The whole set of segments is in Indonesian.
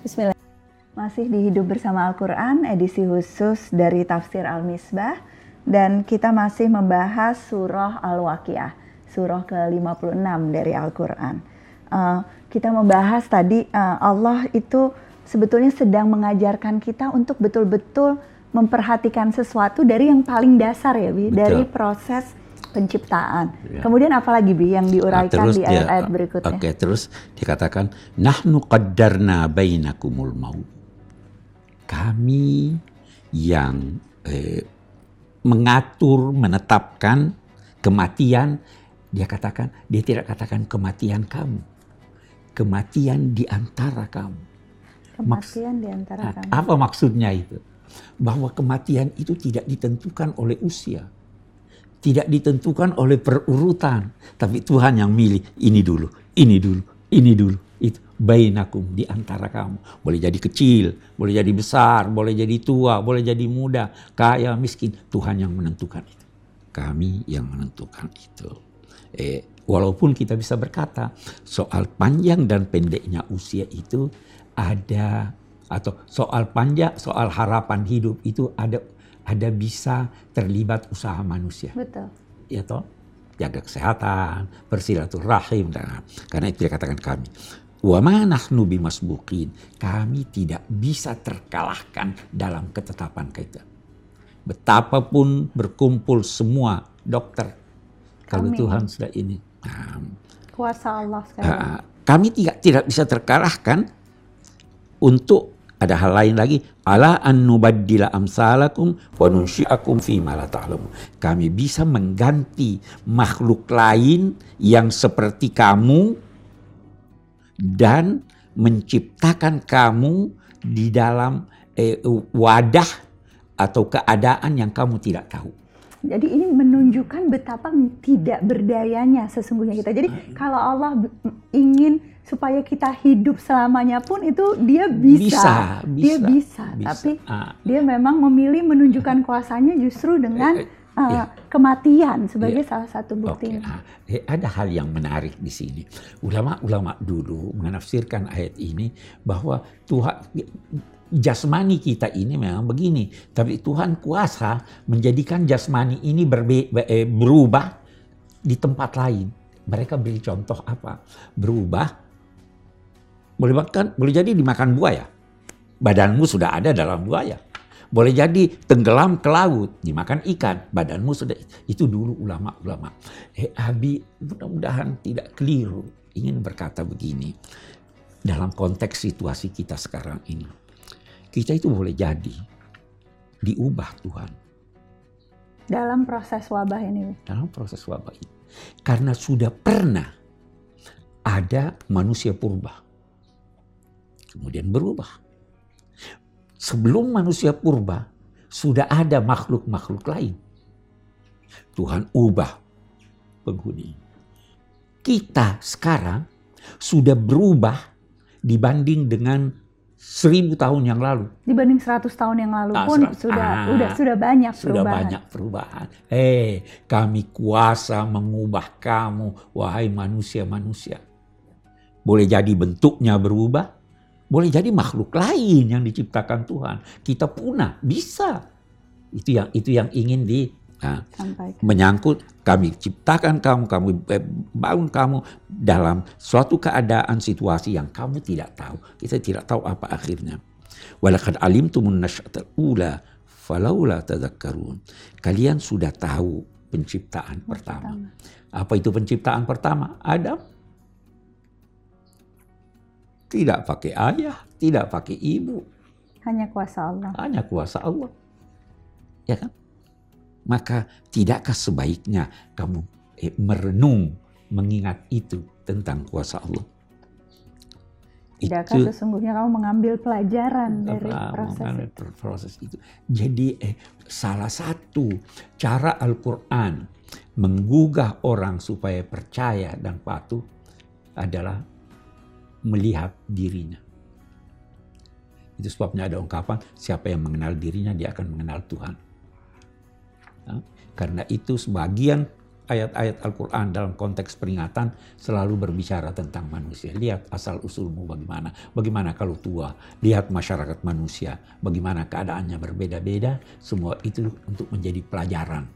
Bismillah. Masih di Hidup Bersama Al-Quran, edisi khusus dari Tafsir Al-Misbah. Dan kita masih membahas surah Al-Waqiah, surah ke-56 dari Al-Quran. Uh, kita membahas tadi uh, Allah itu sebetulnya sedang mengajarkan kita untuk betul-betul memperhatikan sesuatu dari yang paling dasar ya, Bi, dari proses penciptaan. Ya. Kemudian apalagi Bi yang diuraikan nah, di ayat-ayat berikutnya? Oke, okay, terus dikatakan nahnu qaddarna bainakumul maut. Kami yang eh, mengatur, menetapkan kematian, dia katakan, dia tidak katakan kematian kamu. Kematian di antara kamu. Kematian Maks di antara kamu. Apa maksudnya itu? Bahwa kematian itu tidak ditentukan oleh usia tidak ditentukan oleh perurutan, tapi Tuhan yang milih ini dulu, ini dulu, ini dulu. Itu bainakum di antara kamu. Boleh jadi kecil, boleh jadi besar, boleh jadi tua, boleh jadi muda, kaya, miskin. Tuhan yang menentukan itu. Kami yang menentukan itu. Eh, walaupun kita bisa berkata soal panjang dan pendeknya usia itu ada atau soal panjang, soal harapan hidup itu ada ada bisa terlibat usaha manusia. Betul. Ya toh? Jaga kesehatan, bersilaturahim dan karena itu dikatakan kami. Wa ma nahnu bimasbuqin. Kami tidak bisa terkalahkan dalam ketetapan kita. Betapapun berkumpul semua dokter kalau Tuhan sudah ini. Nah, Kuasa Allah sekali. Uh, kami tidak tidak bisa terkalahkan untuk ada hal lain lagi. Ala an nubaddila amsalakum wa nunsyi'akum fi ma la kami bisa mengganti makhluk lain yang seperti kamu dan menciptakan kamu di dalam eh, wadah atau keadaan yang kamu tidak tahu jadi ini menunjukkan betapa tidak berdayanya sesungguhnya kita. Jadi kalau Allah ingin supaya kita hidup selamanya pun itu dia bisa, bisa, dia bisa. bisa. Tapi ah. dia memang memilih menunjukkan kuasanya justru dengan uh, ya. kematian sebagai ya. salah satu bukti. Okay. Ah. Eh, ada hal yang menarik di sini. Ulama-ulama dulu menafsirkan ayat ini bahwa Tuhan jasmani kita ini memang begini. Tapi Tuhan kuasa menjadikan jasmani ini eh, berubah di tempat lain. Mereka beri contoh apa? Berubah, boleh makan, boleh jadi dimakan buaya. Badanmu sudah ada dalam buaya. Boleh jadi tenggelam ke laut, dimakan ikan, badanmu sudah itu dulu ulama-ulama. Eh, Abi mudah-mudahan tidak keliru ingin berkata begini dalam konteks situasi kita sekarang ini kita itu boleh jadi diubah Tuhan. Dalam proses wabah ini. Dalam proses wabah ini. Karena sudah pernah ada manusia purba. Kemudian berubah. Sebelum manusia purba, sudah ada makhluk-makhluk lain. Tuhan ubah penghuni. Kita sekarang sudah berubah dibanding dengan seribu tahun yang lalu. Dibanding seratus tahun yang lalu nah, pun sudah ah, udah sudah banyak sudah perubahan. banyak perubahan. Eh, kami kuasa mengubah kamu wahai manusia-manusia. Boleh jadi bentuknya berubah, boleh jadi makhluk lain yang diciptakan Tuhan. Kita punah, bisa. Itu yang itu yang ingin di Nah, menyangkut kami ciptakan kamu, kamu eh, bangun kamu dalam suatu keadaan situasi yang kamu tidak tahu. Kita tidak tahu apa akhirnya. Walakad alimtumun nasyatal ula falaula tadakkarun. Kalian sudah tahu penciptaan pertama. Apa itu penciptaan pertama? Adam. Tidak pakai ayah, tidak pakai ibu. Hanya kuasa Allah. Hanya kuasa Allah. Ya kan? Maka tidakkah sebaiknya kamu eh, merenung mengingat itu tentang kuasa Allah? Tidakkah itu, sesungguhnya kamu mengambil pelajaran dari proses itu? proses itu? Jadi eh, salah satu cara Al-Quran menggugah orang supaya percaya dan patuh adalah melihat dirinya. Itu sebabnya ada ungkapan siapa yang mengenal dirinya dia akan mengenal Tuhan. Karena itu sebagian ayat-ayat Al-Quran dalam konteks peringatan selalu berbicara tentang manusia. Lihat asal usulmu bagaimana. Bagaimana kalau tua. Lihat masyarakat manusia. Bagaimana keadaannya berbeda-beda. Semua itu untuk menjadi pelajaran.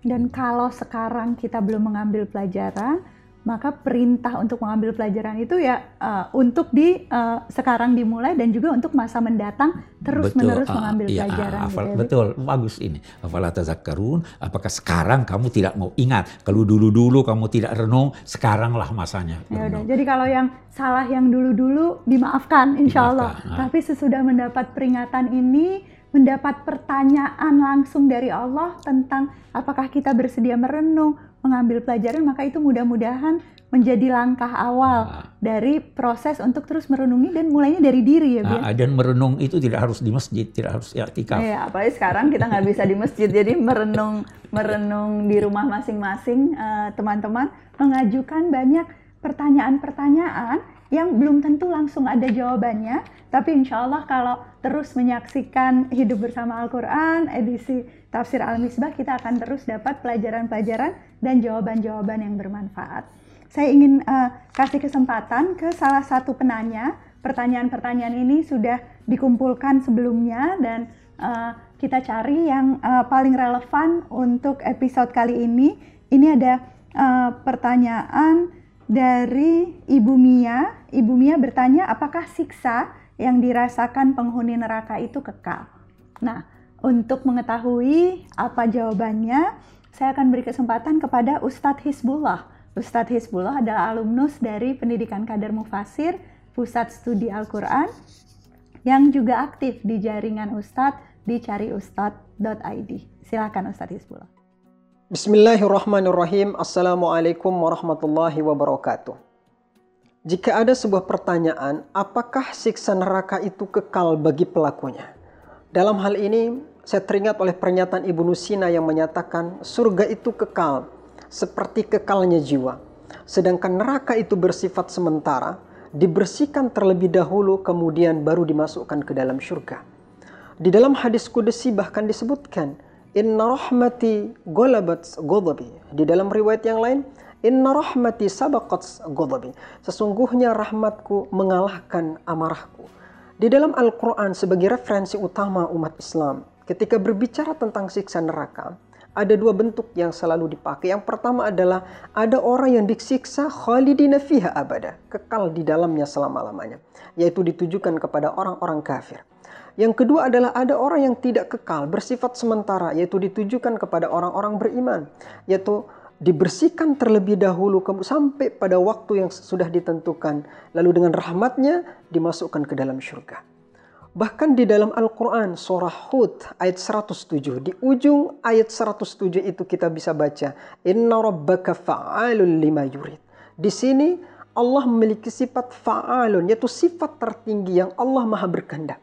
Dan kalau sekarang kita belum mengambil pelajaran, maka perintah untuk mengambil pelajaran itu ya uh, untuk di uh, sekarang dimulai dan juga untuk masa mendatang terus betul, menerus uh, mengambil iya, pelajaran. Afal, gitu. Betul, bagus ini. Afala tazakkarun, apakah sekarang kamu tidak mau ingat? Kalau dulu-dulu kamu tidak renung, sekaranglah masanya. Ya udah. Jadi kalau yang salah yang dulu-dulu dimaafkan insya Allah. Dimaafkan, Tapi sesudah mendapat peringatan ini mendapat pertanyaan langsung dari Allah tentang apakah kita bersedia merenung, mengambil pelajaran, maka itu mudah-mudahan menjadi langkah awal nah. dari proses untuk terus merenungi dan mulainya dari diri ya, nah, Dan merenung itu tidak harus di masjid, tidak harus ya tikaf. Ya, apalagi sekarang kita nggak bisa di masjid, jadi merenung merenung di rumah masing-masing eh, teman-teman uh, mengajukan banyak pertanyaan-pertanyaan yang belum tentu langsung ada jawabannya, tapi insya Allah kalau terus menyaksikan Hidup Bersama Al-Quran, edisi Tafsir Al-Misbah, kita akan terus dapat pelajaran-pelajaran dan jawaban-jawaban yang bermanfaat. Saya ingin uh, kasih kesempatan ke salah satu penanya, pertanyaan-pertanyaan ini sudah dikumpulkan sebelumnya dan uh, kita cari yang uh, paling relevan untuk episode kali ini. Ini ada uh, pertanyaan dari Ibu Mia. Ibu Mia bertanya, apakah siksa yang dirasakan penghuni neraka itu kekal? Nah, untuk mengetahui apa jawabannya, saya akan beri kesempatan kepada Ustadz Hizbullah. Ustadz Hizbullah adalah alumnus dari Pendidikan Kader Mufasir, Pusat Studi Al-Quran, yang juga aktif di jaringan Ustadz di cariustadz.id. Silakan Ustadz Hizbullah. Bismillahirrahmanirrahim. Assalamualaikum warahmatullahi wabarakatuh. Jika ada sebuah pertanyaan, apakah siksa neraka itu kekal bagi pelakunya? Dalam hal ini, saya teringat oleh pernyataan Ibnu Sina yang menyatakan surga itu kekal, seperti kekalnya jiwa. Sedangkan neraka itu bersifat sementara, dibersihkan terlebih dahulu kemudian baru dimasukkan ke dalam surga. Di dalam hadis kudesi bahkan disebutkan, Inna rahmati golabat ghadabi. Di dalam riwayat yang lain, Inna rahmati sabaqat ghadabi. Sesungguhnya rahmatku mengalahkan amarahku. Di dalam Al-Quran sebagai referensi utama umat Islam, ketika berbicara tentang siksa neraka, ada dua bentuk yang selalu dipakai. Yang pertama adalah ada orang yang disiksa khalidina fiha abada, kekal di dalamnya selama-lamanya, yaitu ditujukan kepada orang-orang kafir. Yang kedua adalah ada orang yang tidak kekal, bersifat sementara, yaitu ditujukan kepada orang-orang beriman, yaitu dibersihkan terlebih dahulu sampai pada waktu yang sudah ditentukan, lalu dengan rahmatnya dimasukkan ke dalam syurga. Bahkan di dalam Al-Quran surah Hud ayat 107. Di ujung ayat 107 itu kita bisa baca. Inna rabbaka fa'alun lima yurid. Di sini Allah memiliki sifat fa'alun. Yaitu sifat tertinggi yang Allah maha berkehendak.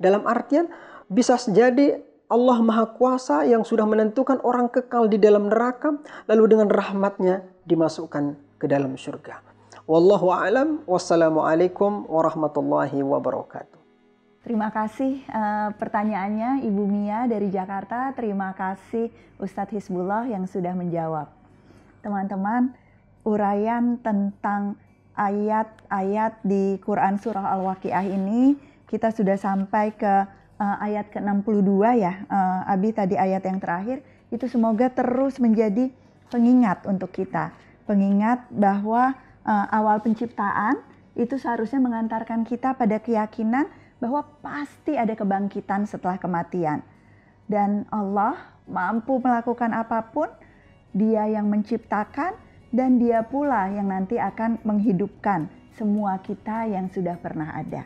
Dalam artian bisa jadi Allah Maha Kuasa yang sudah menentukan orang kekal di dalam neraka lalu dengan rahmatnya dimasukkan ke dalam surga. Wallahu a'lam wassalamualaikum warahmatullahi wabarakatuh. Terima kasih uh, pertanyaannya Ibu Mia dari Jakarta. Terima kasih Ustadz Hizbullah yang sudah menjawab. Teman-teman, uraian tentang ayat-ayat di Quran Surah Al-Waqiah ini kita sudah sampai ke uh, ayat ke-62 ya. Uh, Abi tadi ayat yang terakhir itu semoga terus menjadi pengingat untuk kita. Pengingat bahwa uh, awal penciptaan itu seharusnya mengantarkan kita pada keyakinan bahwa pasti ada kebangkitan setelah kematian. Dan Allah mampu melakukan apa pun, Dia yang menciptakan dan Dia pula yang nanti akan menghidupkan semua kita yang sudah pernah ada.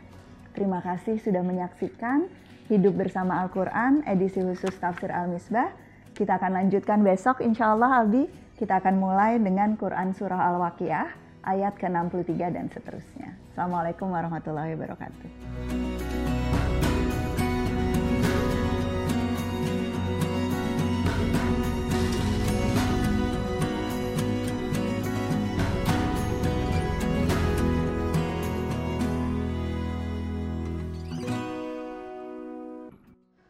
Terima kasih sudah menyaksikan Hidup Bersama Al-Quran edisi khusus Tafsir Al-Misbah. Kita akan lanjutkan besok insya Allah Albi. Kita akan mulai dengan Quran Surah Al-Waqiah ayat ke-63 dan seterusnya. Assalamualaikum warahmatullahi wabarakatuh.